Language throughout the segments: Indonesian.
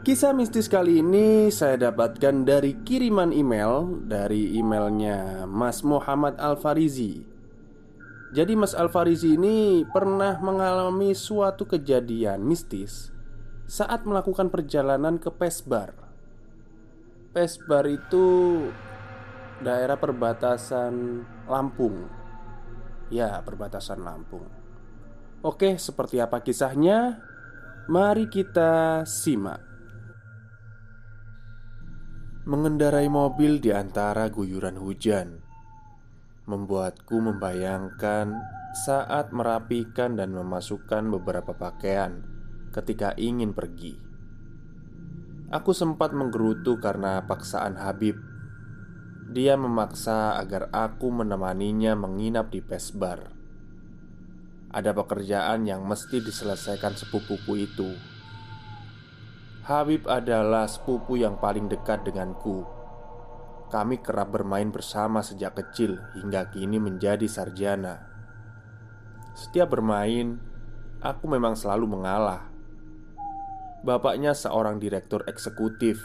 Kisah mistis kali ini saya dapatkan dari kiriman email Dari emailnya Mas Muhammad Al-Farizi. Jadi Mas Al-Farizi ini pernah mengalami suatu kejadian mistis Saat melakukan perjalanan ke Pesbar. Pesbar itu daerah perbatasan Lampung. Ya, perbatasan Lampung. Oke, seperti apa kisahnya? Mari kita simak Mengendarai mobil di antara guyuran hujan Membuatku membayangkan saat merapikan dan memasukkan beberapa pakaian ketika ingin pergi. Aku sempat menggerutu karena paksaan Habib. Dia memaksa agar aku menemaninya menginap di Pesbar Ada pekerjaan yang mesti diselesaikan sepupuku itu Habib adalah sepupu yang paling dekat denganku. Kami kerap bermain bersama sejak kecil hingga kini menjadi sarjana. Setiap bermain, aku memang selalu mengalah. Bapaknya seorang direktur eksekutif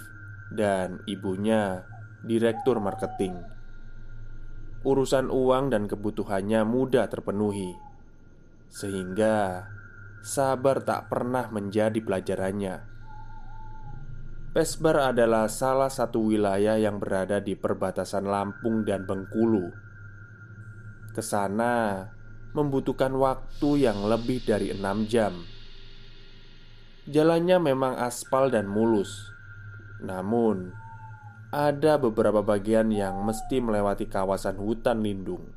dan ibunya direktur marketing. Urusan uang dan kebutuhannya mudah terpenuhi, sehingga sabar tak pernah menjadi pelajarannya. Pesbar adalah salah satu wilayah yang berada di perbatasan Lampung dan Bengkulu. Ke sana membutuhkan waktu yang lebih dari enam jam. Jalannya memang aspal dan mulus, namun ada beberapa bagian yang mesti melewati kawasan hutan lindung.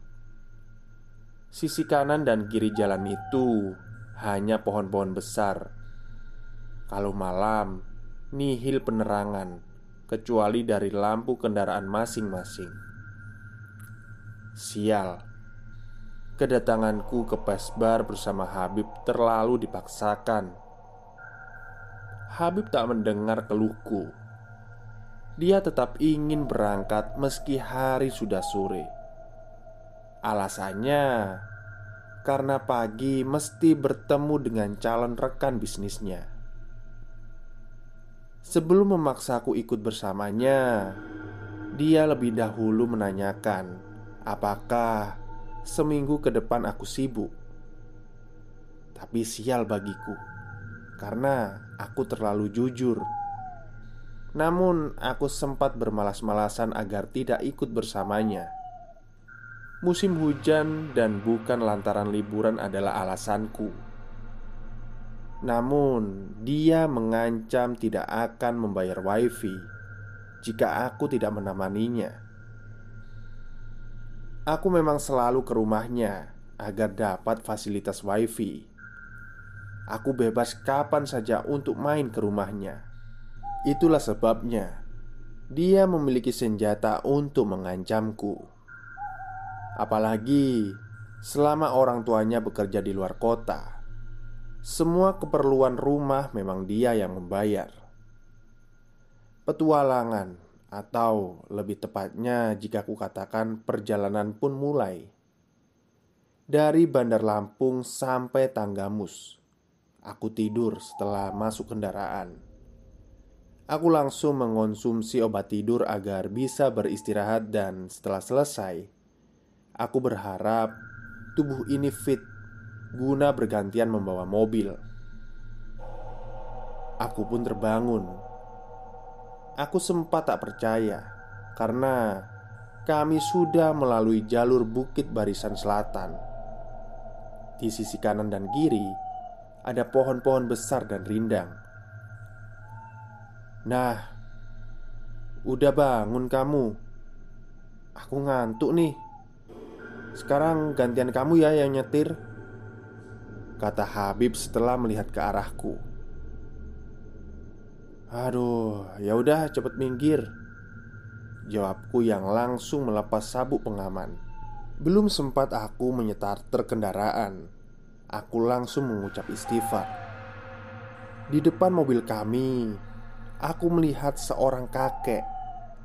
Sisi kanan dan kiri jalan itu hanya pohon-pohon besar. Kalau malam, nihil penerangan kecuali dari lampu kendaraan masing-masing. Sial, kedatanganku ke Pesbar bersama Habib terlalu dipaksakan. Habib tak mendengar keluhku. Dia tetap ingin berangkat meski hari sudah sore. Alasannya karena pagi mesti bertemu dengan calon rekan bisnisnya. Sebelum memaksaku ikut bersamanya, dia lebih dahulu menanyakan apakah seminggu ke depan aku sibuk. Tapi sial bagiku, karena aku terlalu jujur. Namun, aku sempat bermalas-malasan agar tidak ikut bersamanya. Musim hujan dan bukan lantaran liburan adalah alasanku. Namun, dia mengancam tidak akan membayar wifi jika aku tidak menemaninya. Aku memang selalu ke rumahnya agar dapat fasilitas wifi. Aku bebas kapan saja untuk main ke rumahnya. Itulah sebabnya dia memiliki senjata untuk mengancamku. Apalagi selama orang tuanya bekerja di luar kota semua keperluan rumah memang dia yang membayar. Petualangan, atau lebih tepatnya, jika ku katakan, perjalanan pun mulai dari Bandar Lampung sampai Tanggamus. Aku tidur setelah masuk kendaraan. Aku langsung mengonsumsi obat tidur agar bisa beristirahat, dan setelah selesai, aku berharap tubuh ini fit guna bergantian membawa mobil. Aku pun terbangun. Aku sempat tak percaya karena kami sudah melalui jalur bukit barisan selatan. Di sisi kanan dan kiri ada pohon-pohon besar dan rindang. Nah, udah bangun kamu. Aku ngantuk nih. Sekarang gantian kamu ya yang nyetir. Kata Habib setelah melihat ke arahku Aduh, ya udah cepet minggir. Jawabku yang langsung melepas sabuk pengaman. Belum sempat aku menyetar terkendaraan, aku langsung mengucap istighfar. Di depan mobil kami, aku melihat seorang kakek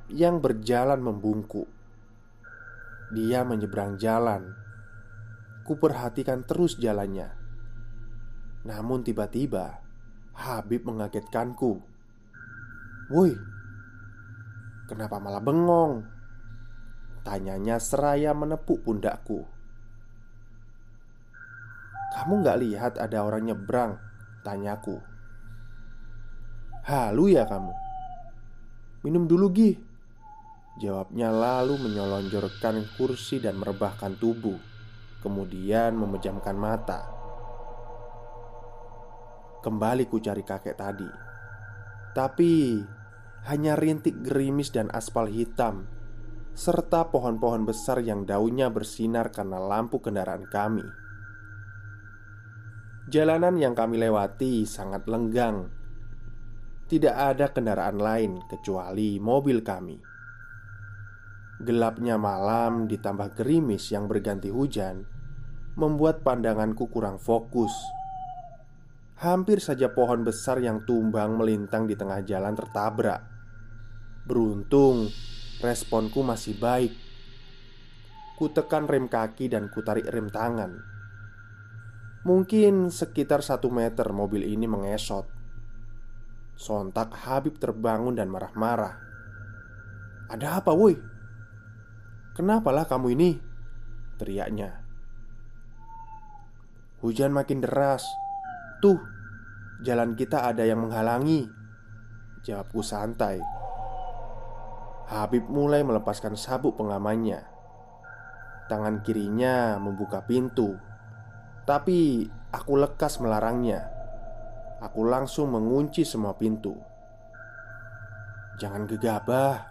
yang berjalan membungkuk. Dia menyeberang jalan. Kuperhatikan terus jalannya. Namun tiba-tiba Habib mengagetkanku. Woi, kenapa malah bengong? Tanyanya seraya menepuk pundakku. Kamu gak lihat ada orang nyebrang? Tanyaku. Halu ya kamu? Minum dulu Gi Jawabnya lalu menyelonjorkan kursi dan merebahkan tubuh Kemudian memejamkan mata Kembali ku cari kakek tadi. Tapi hanya rintik gerimis dan aspal hitam Serta pohon-pohon besar yang daunnya bersinar karena lampu kendaraan kami. Jalanan yang kami lewati sangat lenggang. Tidak ada kendaraan lain kecuali mobil kami. Gelapnya malam ditambah gerimis yang berganti hujan Membuat pandanganku kurang fokus Hampir saja pohon besar yang tumbang melintang di tengah jalan tertabrak. Beruntung, responku masih baik. Ku tekan rem kaki dan ku tarik rem tangan. Mungkin sekitar satu meter mobil ini mengesot. Sontak Habib terbangun dan marah-marah. "Ada apa, woi? Kenapalah kamu ini?" teriaknya. Hujan makin deras. Tuh, Jalan kita ada yang menghalangi. Jawabku santai. Habib mulai melepaskan sabuk pengamannya. Tangan kirinya membuka pintu. Tapi aku lekas melarangnya. Aku langsung mengunci semua pintu. Jangan gegabah.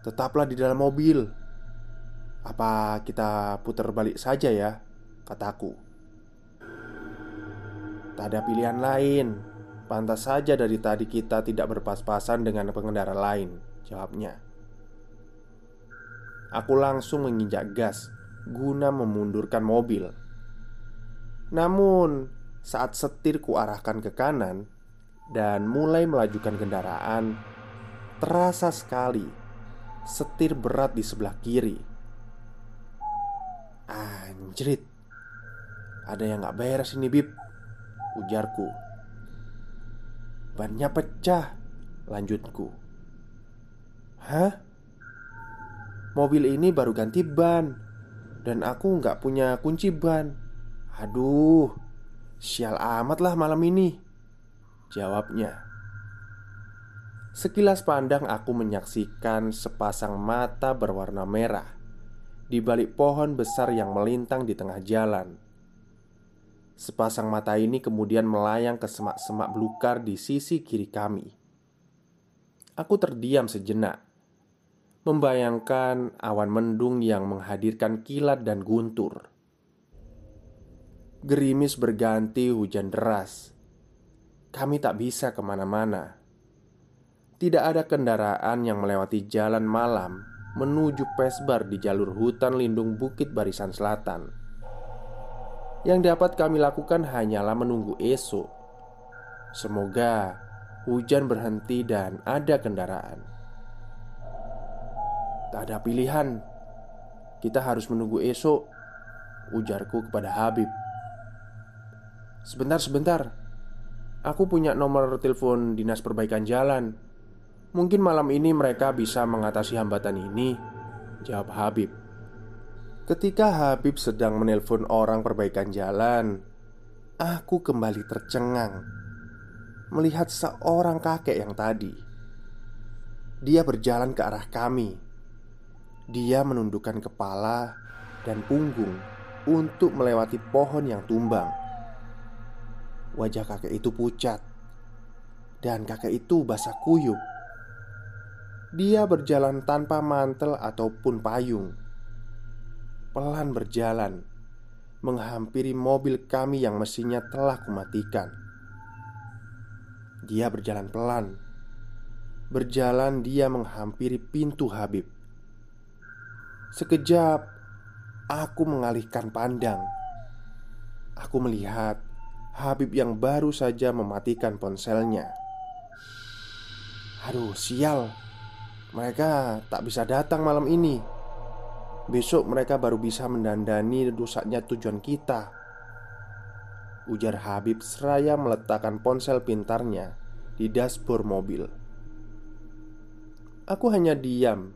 Tetaplah di dalam mobil. Apa kita putar balik saja ya Kataku Tak ada pilihan lain. Pantas saja dari tadi kita tidak berpas-pasan dengan pengendara lain Jawabnya. Aku langsung menginjak gas Guna memundurkan mobil. Namun saat setir ku arahkan ke kanan Dan mulai melajukan kendaraan Terasa sekali Setir berat di sebelah kiri. Anjrit Ada yang gak beres ini Bib Ujarku. Bannya pecah Lanjutku. Hah? Mobil ini baru ganti ban Dan aku nggak punya kunci ban. Aduh Sial amat lah malam ini Jawabnya. Sekilas pandang aku menyaksikan sepasang mata berwarna merah Di balik pohon besar yang melintang di tengah jalan Sepasang mata ini kemudian melayang ke semak-semak belukar di sisi kiri kami. Aku terdiam sejenak, membayangkan awan mendung yang menghadirkan kilat dan guntur. Gerimis berganti hujan deras. Kami tak bisa ke mana-mana. Tidak ada kendaraan yang melewati jalan malam menuju Pesbar di jalur hutan lindung Bukit Barisan Selatan yang dapat kami lakukan hanyalah menunggu esok. Semoga hujan berhenti dan ada kendaraan. Tak ada pilihan, kita harus menunggu esok. Ujarku kepada Habib. Sebentar, sebentar. Aku punya nomor telepon dinas perbaikan jalan. Mungkin malam ini mereka bisa mengatasi hambatan ini. Jawab Habib. Ketika Habib sedang menelpon orang perbaikan jalan, aku kembali tercengang melihat seorang kakek yang tadi. Dia berjalan ke arah kami. Dia menundukkan kepala dan punggung untuk melewati pohon yang tumbang. Wajah kakek itu pucat, dan kakek itu basah kuyup. Dia berjalan tanpa mantel ataupun payung pelan berjalan menghampiri mobil kami yang mesinnya telah kumatikan. Dia berjalan pelan, berjalan dia menghampiri pintu Habib. Sekejap, aku mengalihkan pandang. Aku melihat Habib yang baru saja mematikan ponselnya. Aduh, sial. Mereka tak bisa datang malam ini. Besok mereka baru bisa mendandani rusaknya tujuan kita. Ujar Habib seraya meletakkan ponsel pintarnya di dashboard mobil. Aku hanya diam.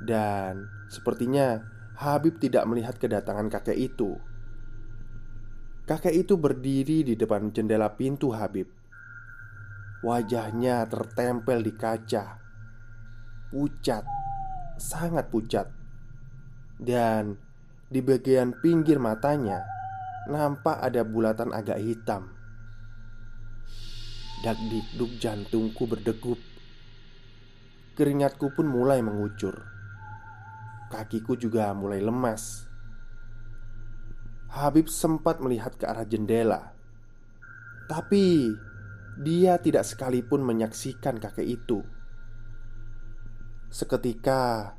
Dan sepertinya Habib tidak melihat kedatangan kakek itu. Kakek itu berdiri di depan jendela pintu Habib. Wajahnya tertempel di kaca. Pucat Sangat pucat Dan di bagian pinggir matanya Nampak ada bulatan agak hitam. Dak-dikduk jantungku berdegup. Keringatku pun mulai mengucur. Kakiku juga mulai lemas. Habib sempat melihat ke arah jendela. Tapi Dia tidak sekalipun menyaksikan kakek itu. Seketika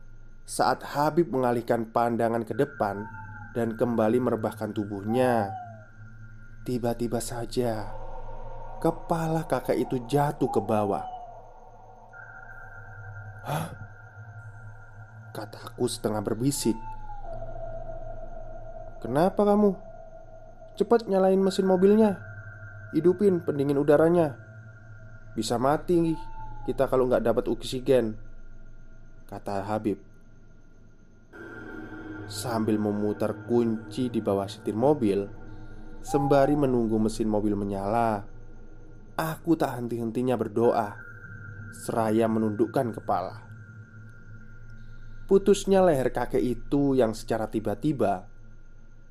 Saat Habib mengalihkan pandangan ke depan Dan kembali merebahkan tubuhnya. Tiba-tiba saja Kepala kakek itu jatuh ke bawah. Hah? Kataku setengah berbisik. Kenapa kamu? Cepat nyalain mesin mobilnya. Hidupin pendingin udaranya. Bisa mati kita kalau nggak dapat oksigen Kata Habib Sambil memutar kunci di bawah setir mobil Sembari menunggu mesin mobil menyala Aku tak henti-hentinya berdoa seraya menundukkan kepala. Putusnya leher kakek itu yang secara tiba-tiba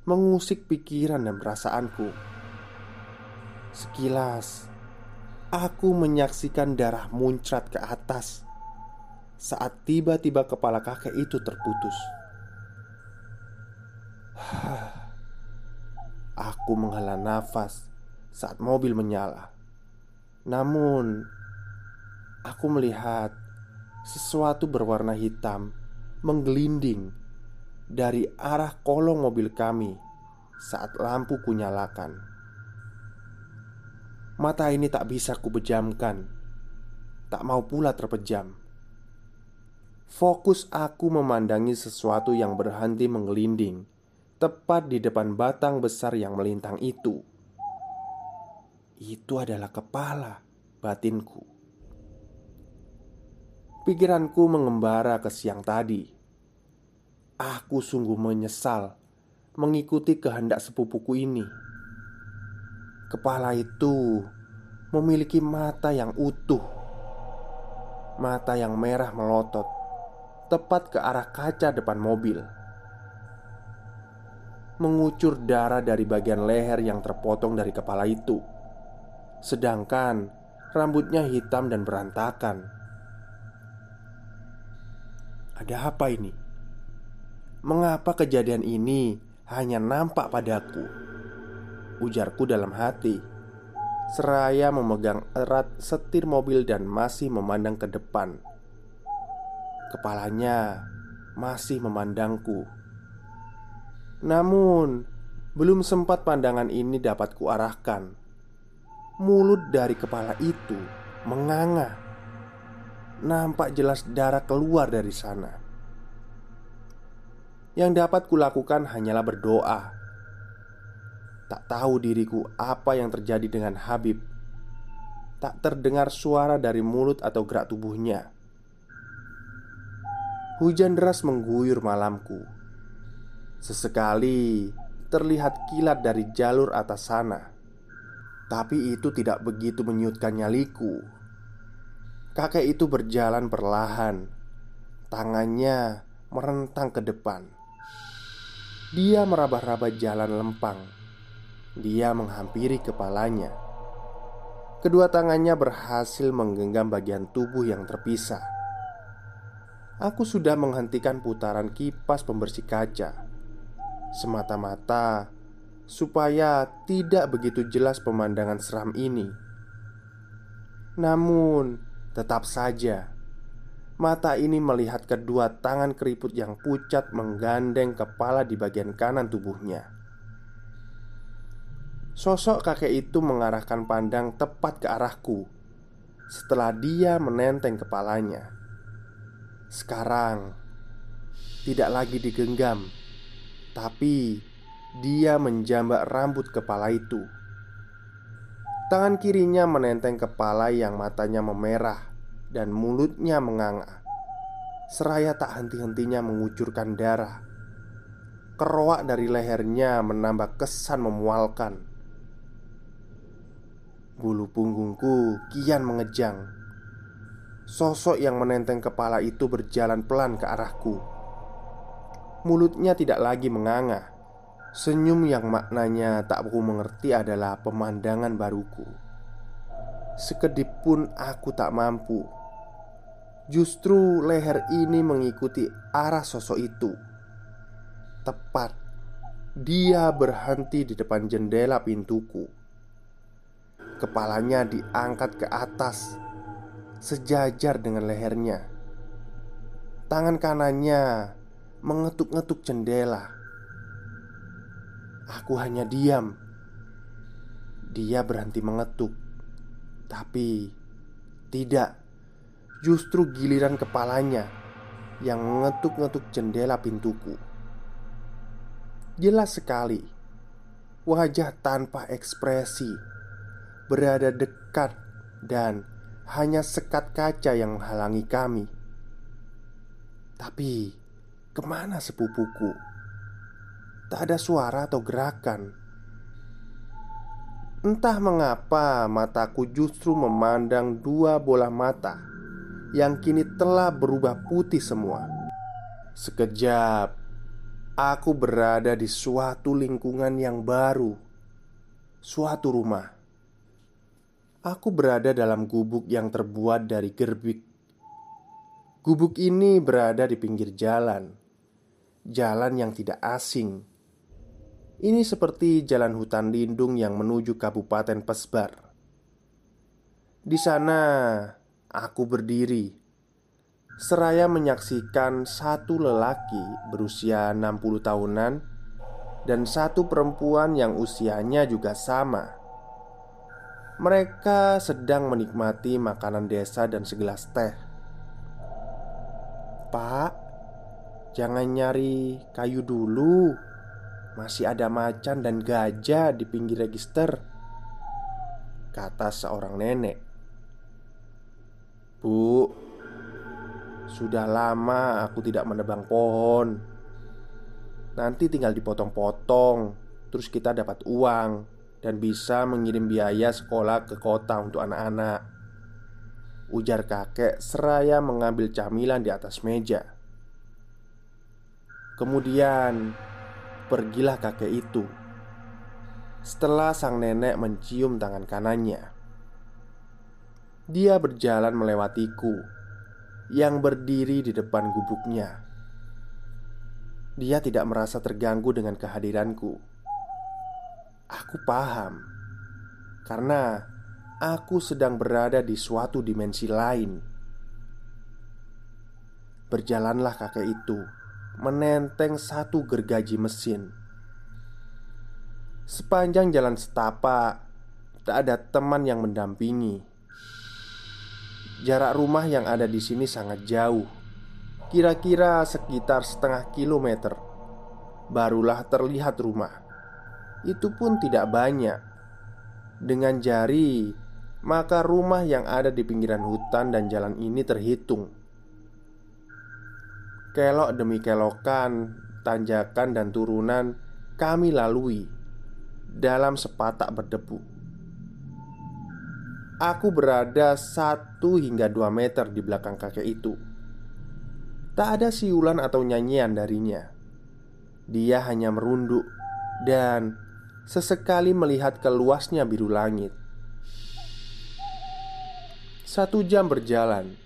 mengusik pikiran dan perasaanku. Sekilas, aku menyaksikan darah muncrat ke atas saat tiba-tiba kepala kakek itu terputus. Aku menghela nafas saat mobil menyala. Namun, aku melihat sesuatu berwarna hitam menggelinding dari arah kolong mobil kami saat lampu kunyalakan. Mata ini tak bisa kubejamkan, tak mau pula terpejam. Fokus aku memandangi sesuatu yang berhenti menggelinding tepat di depan batang besar yang melintang itu. Itu adalah kepala batinku. Pikiranku mengembara ke siang tadi. Aku sungguh menyesal mengikuti kehendak sepupuku ini. Kepala itu memiliki mata yang utuh, mata yang merah melotot tepat ke arah kaca depan mobil. Mengucur darah dari bagian leher yang terpotong dari kepala itu, sedangkan rambutnya hitam dan berantakan. Ada apa ini? Mengapa kejadian ini hanya nampak padaku? Ujarku dalam hati Seraya memegang erat setir mobil dan masih memandang ke depan Kepalanya masih memandangku Namun Belum sempat pandangan ini dapat kuarahkan. Mulut dari kepala itu menganga. Nampak jelas darah keluar dari sana. Yang dapat kulakukan hanyalah berdoa. Tak tahu diriku apa yang terjadi dengan Habib. Tak terdengar suara dari mulut atau gerak tubuhnya. Hujan deras mengguyur malamku Sesekali terlihat kilat dari jalur atas sana. Tapi itu tidak begitu menyutkan nyaliku. Kakek itu berjalan perlahan. Tangannya merentang ke depan. Dia meraba-raba jalan lempang. Dia menghampiri kepalanya. Kedua tangannya berhasil menggenggam bagian tubuh yang terpisah. Aku sudah menghentikan putaran kipas pembersih kaca Semata-mata Supaya tidak begitu jelas pemandangan seram ini Namun Tetap saja, mata ini melihat kedua tangan keriput yang pucat menggandeng kepala di bagian kanan tubuhnya. Sosok kakek itu mengarahkan pandang tepat ke arahku setelah dia menenteng kepalanya. Sekarang tidak lagi digenggam, tapi dia menjambak rambut kepala itu. Tangan kirinya menenteng kepala yang matanya memerah dan mulutnya menganga. Seraya tak henti-hentinya mengucurkan darah. Keroak dari lehernya menambah kesan memualkan. Bulu punggungku kian mengejang. Sosok yang menenteng kepala itu berjalan pelan ke arahku. Mulutnya tidak lagi menganga. Senyum yang maknanya tak aku mengerti adalah pemandangan baruku. Sekedip pun aku tak mampu. Justru leher ini mengikuti arah sosok itu. Tepat Dia berhenti di depan jendela pintuku. Kepalanya diangkat ke atas Sejajar dengan lehernya. Tangan kanannya mengetuk-ngetuk jendela Aku hanya diam. Dia berhenti mengetuk, tapi tidak. Justru giliran kepalanya yang mengetuk-ngetuk jendela pintuku. Jelas sekali, wajah tanpa ekspresi berada dekat dan hanya sekat kaca yang menghalangi kami. Tapi ke mana sepupuku? Tak ada suara atau gerakan. Entah mengapa mataku justru memandang dua bola mata yang kini telah berubah putih semua. Sekejap, aku berada di suatu lingkungan yang baru, suatu rumah. Aku berada dalam gubuk yang terbuat dari gerbik. Gubuk ini berada di pinggir jalan, jalan yang tidak asing ini seperti jalan hutan lindung yang menuju Kabupaten Pesbar. Di sana, aku berdiri seraya menyaksikan satu lelaki berusia 60 tahunan dan satu perempuan yang usianya juga sama. Mereka sedang menikmati makanan desa dan segelas teh. "Pak, jangan nyari kayu dulu," Masih ada macan dan gajah di pinggir register Kata seorang nenek. Bu Sudah lama aku tidak menebang pohon. Nanti tinggal dipotong-potong Terus kita dapat uang Dan bisa mengirim biaya sekolah ke kota untuk anak-anak. Ujar kakek seraya mengambil camilan di atas meja Kemudian Pergilah kakek itu. Setelah sang nenek mencium tangan kanannya Dia berjalan melewatiku Yang berdiri di depan gubuknya. Dia tidak merasa terganggu dengan kehadiranku. Aku paham Karena aku sedang berada di suatu dimensi lain. Berjalanlah kakek itu menenteng satu gergaji mesin. Sepanjang jalan setapak, tak ada teman yang mendampingi. Jarak rumah yang ada di sini sangat jauh, kira-kira sekitar setengah kilometer. Barulah terlihat rumah. Itu pun tidak banyak. Dengan jari, maka rumah yang ada di pinggiran hutan dan jalan ini terhitung Kelok demi kelokan, tanjakan dan turunan kami lalui dalam sepatak berdebu. Aku berada satu hingga dua meter di belakang kakek itu. Tak ada siulan atau nyanyian darinya. Dia hanya merunduk dan sesekali melihat keluasnya biru langit. Satu jam berjalan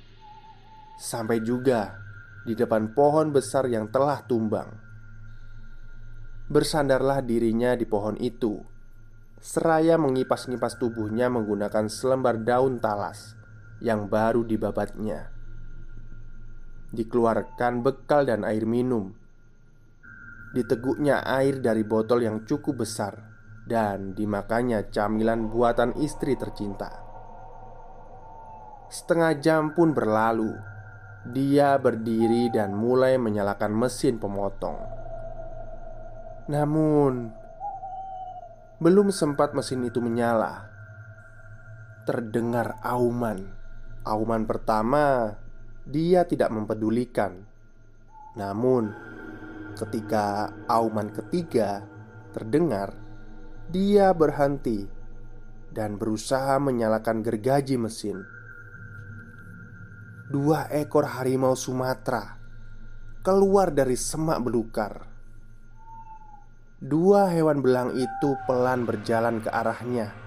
sampai juga di depan pohon besar yang telah tumbang. Bersandarlah dirinya di pohon itu, seraya mengipas-ngipas tubuhnya menggunakan selembar daun talas yang baru dibabatnya. Dikeluarkan bekal dan air minum. Diteguknya air dari botol yang cukup besar dan dimakannya camilan buatan istri tercinta. Setengah jam pun berlalu. Dia berdiri dan mulai menyalakan mesin pemotong. Namun, belum sempat mesin itu menyala. Terdengar auman. Auman pertama Dia tidak mempedulikan. Namun Ketika auman ketiga Terdengar Dia berhenti Dan berusaha menyalakan gergaji mesin Dua ekor harimau Sumatera Keluar dari semak belukar Dua hewan belang itu pelan berjalan ke arahnya.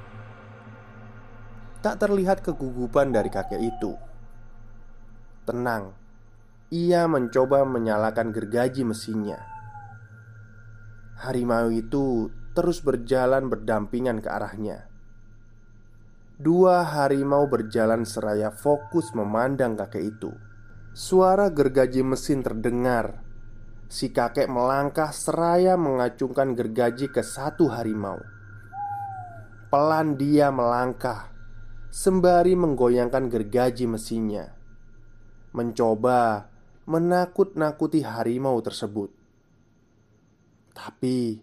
Tak terlihat kegugupan dari kakek itu. Tenang, ia mencoba menyalakan gergaji mesinnya. Harimau itu terus berjalan berdampingan ke arahnya. Dua harimau berjalan seraya fokus memandang kakek itu. Suara gergaji mesin terdengar Si kakek melangkah seraya mengacungkan gergaji ke satu harimau. Pelan dia melangkah sembari menggoyangkan gergaji mesinnya, mencoba menakut-nakuti harimau tersebut. Tapi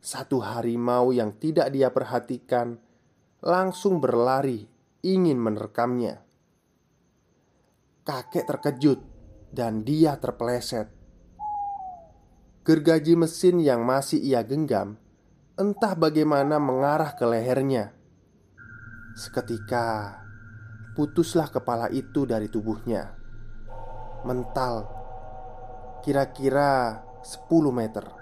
satu harimau yang tidak dia perhatikan langsung berlari ingin menerkamnya. Kakek terkejut dan dia terpeleset. Gergaji mesin yang masih ia genggam Entah bagaimana mengarah ke lehernya. Seketika Putuslah kepala itu dari tubuhnya. Mental Kira-kira 10 meter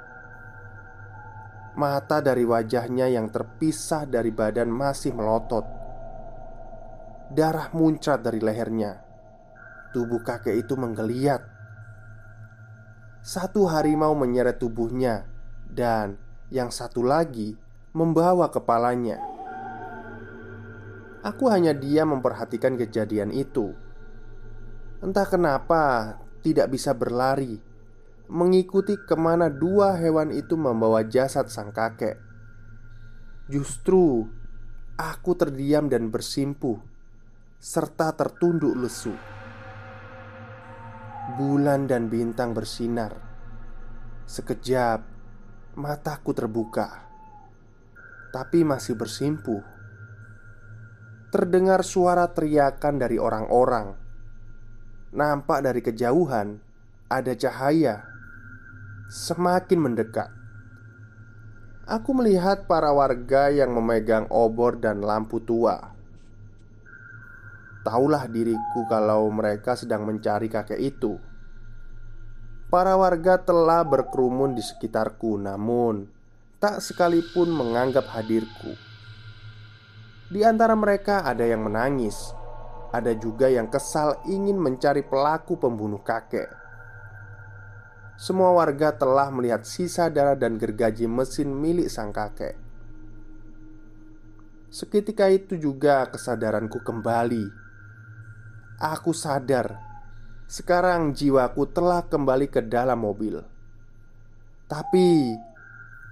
Mata dari wajahnya yang terpisah dari badan masih melotot Darah muncrat dari lehernya Tubuh kakek itu menggeliat satu harimau menyeret tubuhnya, dan yang satu lagi membawa kepalanya. Aku hanya diam memperhatikan kejadian itu. Entah kenapa tidak bisa berlari, mengikuti ke mana dua hewan itu membawa jasad sang kakek. Justru aku terdiam dan bersimpuh, serta tertunduk lesu. Bulan dan bintang bersinar. Sekejap, mataku terbuka, tapi masih bersimpuh. Terdengar suara teriakan dari orang-orang. Nampak dari kejauhan ada cahaya semakin mendekat. Aku melihat para warga yang memegang obor dan lampu tua Taulah diriku kalau mereka sedang mencari kakek itu. Para warga telah berkerumun di sekitarku, namun tak sekalipun menganggap hadirku. Di antara mereka ada yang menangis, ada juga yang kesal ingin mencari pelaku pembunuh kakek. Semua warga telah melihat sisa darah dan gergaji mesin milik sang kakek. Seketika itu juga kesadaranku kembali Aku sadar sekarang jiwaku telah kembali ke dalam mobil. Tapi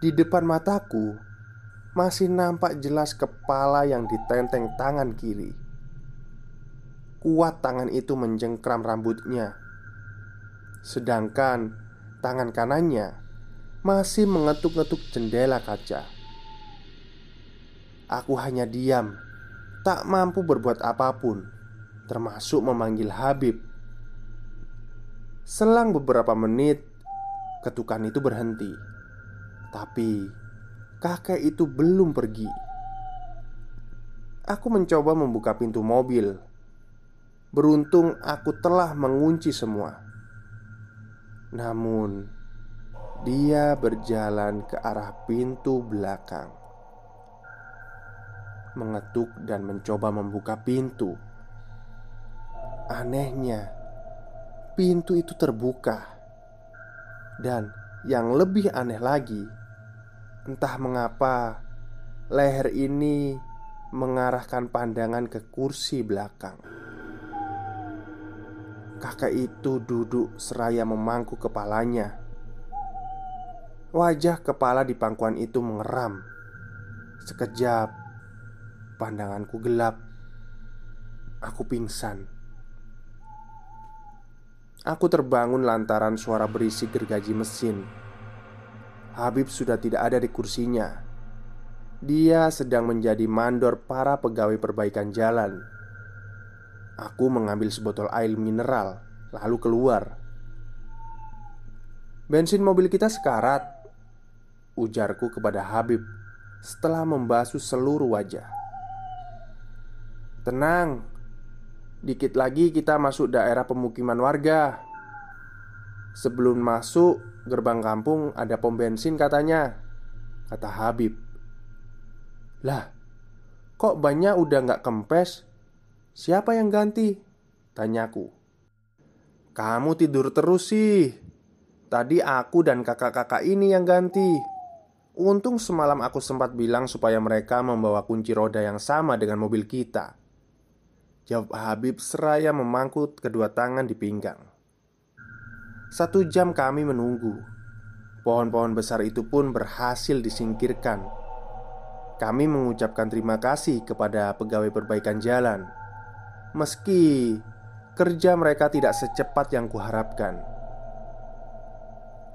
di depan mataku masih nampak jelas kepala yang ditenteng tangan kiri. Kuat tangan itu menjengkram rambutnya, sedangkan tangan kanannya masih mengetuk-ngetuk jendela kaca. Aku hanya diam, tak mampu berbuat apa pun termasuk memanggil Habib. Selang beberapa menit, ketukan itu berhenti, tapi kakek itu belum pergi. Aku mencoba membuka pintu mobil. Beruntung, aku telah mengunci semua. Namun, dia berjalan ke arah pintu belakang, mengetuk dan mencoba membuka pintu. Anehnya, pintu itu terbuka, dan yang lebih aneh lagi, entah mengapa leher ini mengarahkan pandangan ke kursi belakang. Kakek itu duduk seraya memangku kepalanya. Wajah kepala di pangkuan itu mengeram. Sekejap, pandanganku gelap. Aku pingsan. Aku terbangun lantaran suara berisi gergaji mesin. Habib sudah tidak ada di kursinya. Dia sedang menjadi mandor para pegawai perbaikan jalan. Aku mengambil sebotol air mineral, lalu keluar. Bensin mobil kita sekarat, ujarku kepada Habib setelah membasuh seluruh wajah. Tenang, dikit lagi kita masuk daerah pemukiman warga. Sebelum masuk gerbang kampung ada pom bensin katanya, kata Habib. Lah, kok banyak udah nggak kempes? Siapa yang ganti? Tanyaku Kamu tidur terus sih. Tadi aku dan kakak-kakak ini yang ganti. Untung semalam aku sempat bilang supaya mereka membawa kunci roda yang sama dengan mobil kita. Jawab Habib seraya memangkut kedua tangan di pinggang. Satu jam kami menunggu. Pohon-pohon besar itu pun berhasil disingkirkan. Kami mengucapkan terima kasih kepada pegawai perbaikan jalan Meski kerja mereka tidak secepat yang kuharapkan.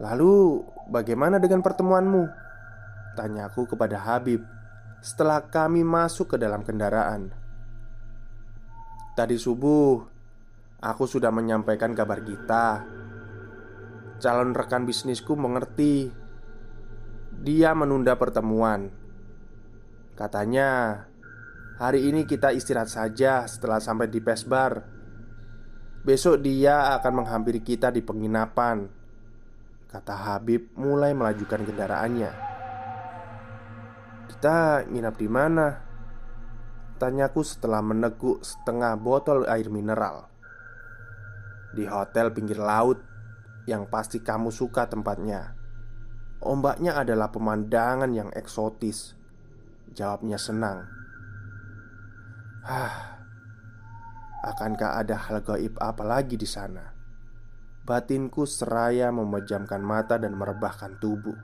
Lalu bagaimana dengan pertemuanmu? Tanyaku kepada Habib setelah kami masuk ke dalam kendaraan. Tadi subuh Aku sudah menyampaikan kabar kita. Calon rekan bisnisku mengerti. Dia menunda pertemuan. Katanya Hari ini kita istirahat saja setelah sampai di Pesbar Besok dia akan menghampiri kita di penginapan. Kata Habib mulai melajukan kendaraannya. Kita nginap di mana? Tanyaku setelah meneguk setengah botol air mineral. Di hotel pinggir laut Yang pasti kamu suka tempatnya. Ombaknya adalah pemandangan yang eksotis. Jawabnya senang Hah, akankah ada hal gaib apa lagi di sana? Batinku seraya memejamkan mata dan merebahkan tubuh.